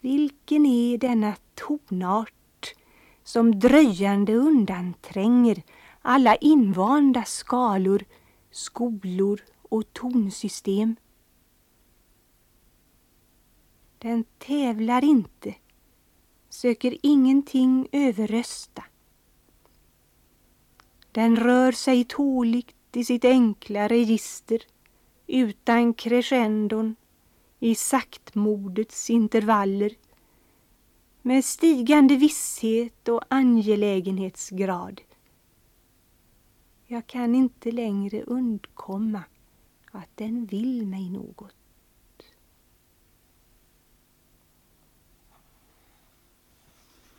Vilken är denna tonart som dröjande undantränger alla invanda skalor, skolor och tonsystem? Den tävlar inte, söker ingenting överrösta. Den rör sig tåligt i sitt enkla register utan crescendon i saktmodets intervaller med stigande visshet och angelägenhetsgrad. Jag kan inte längre undkomma att den vill mig något.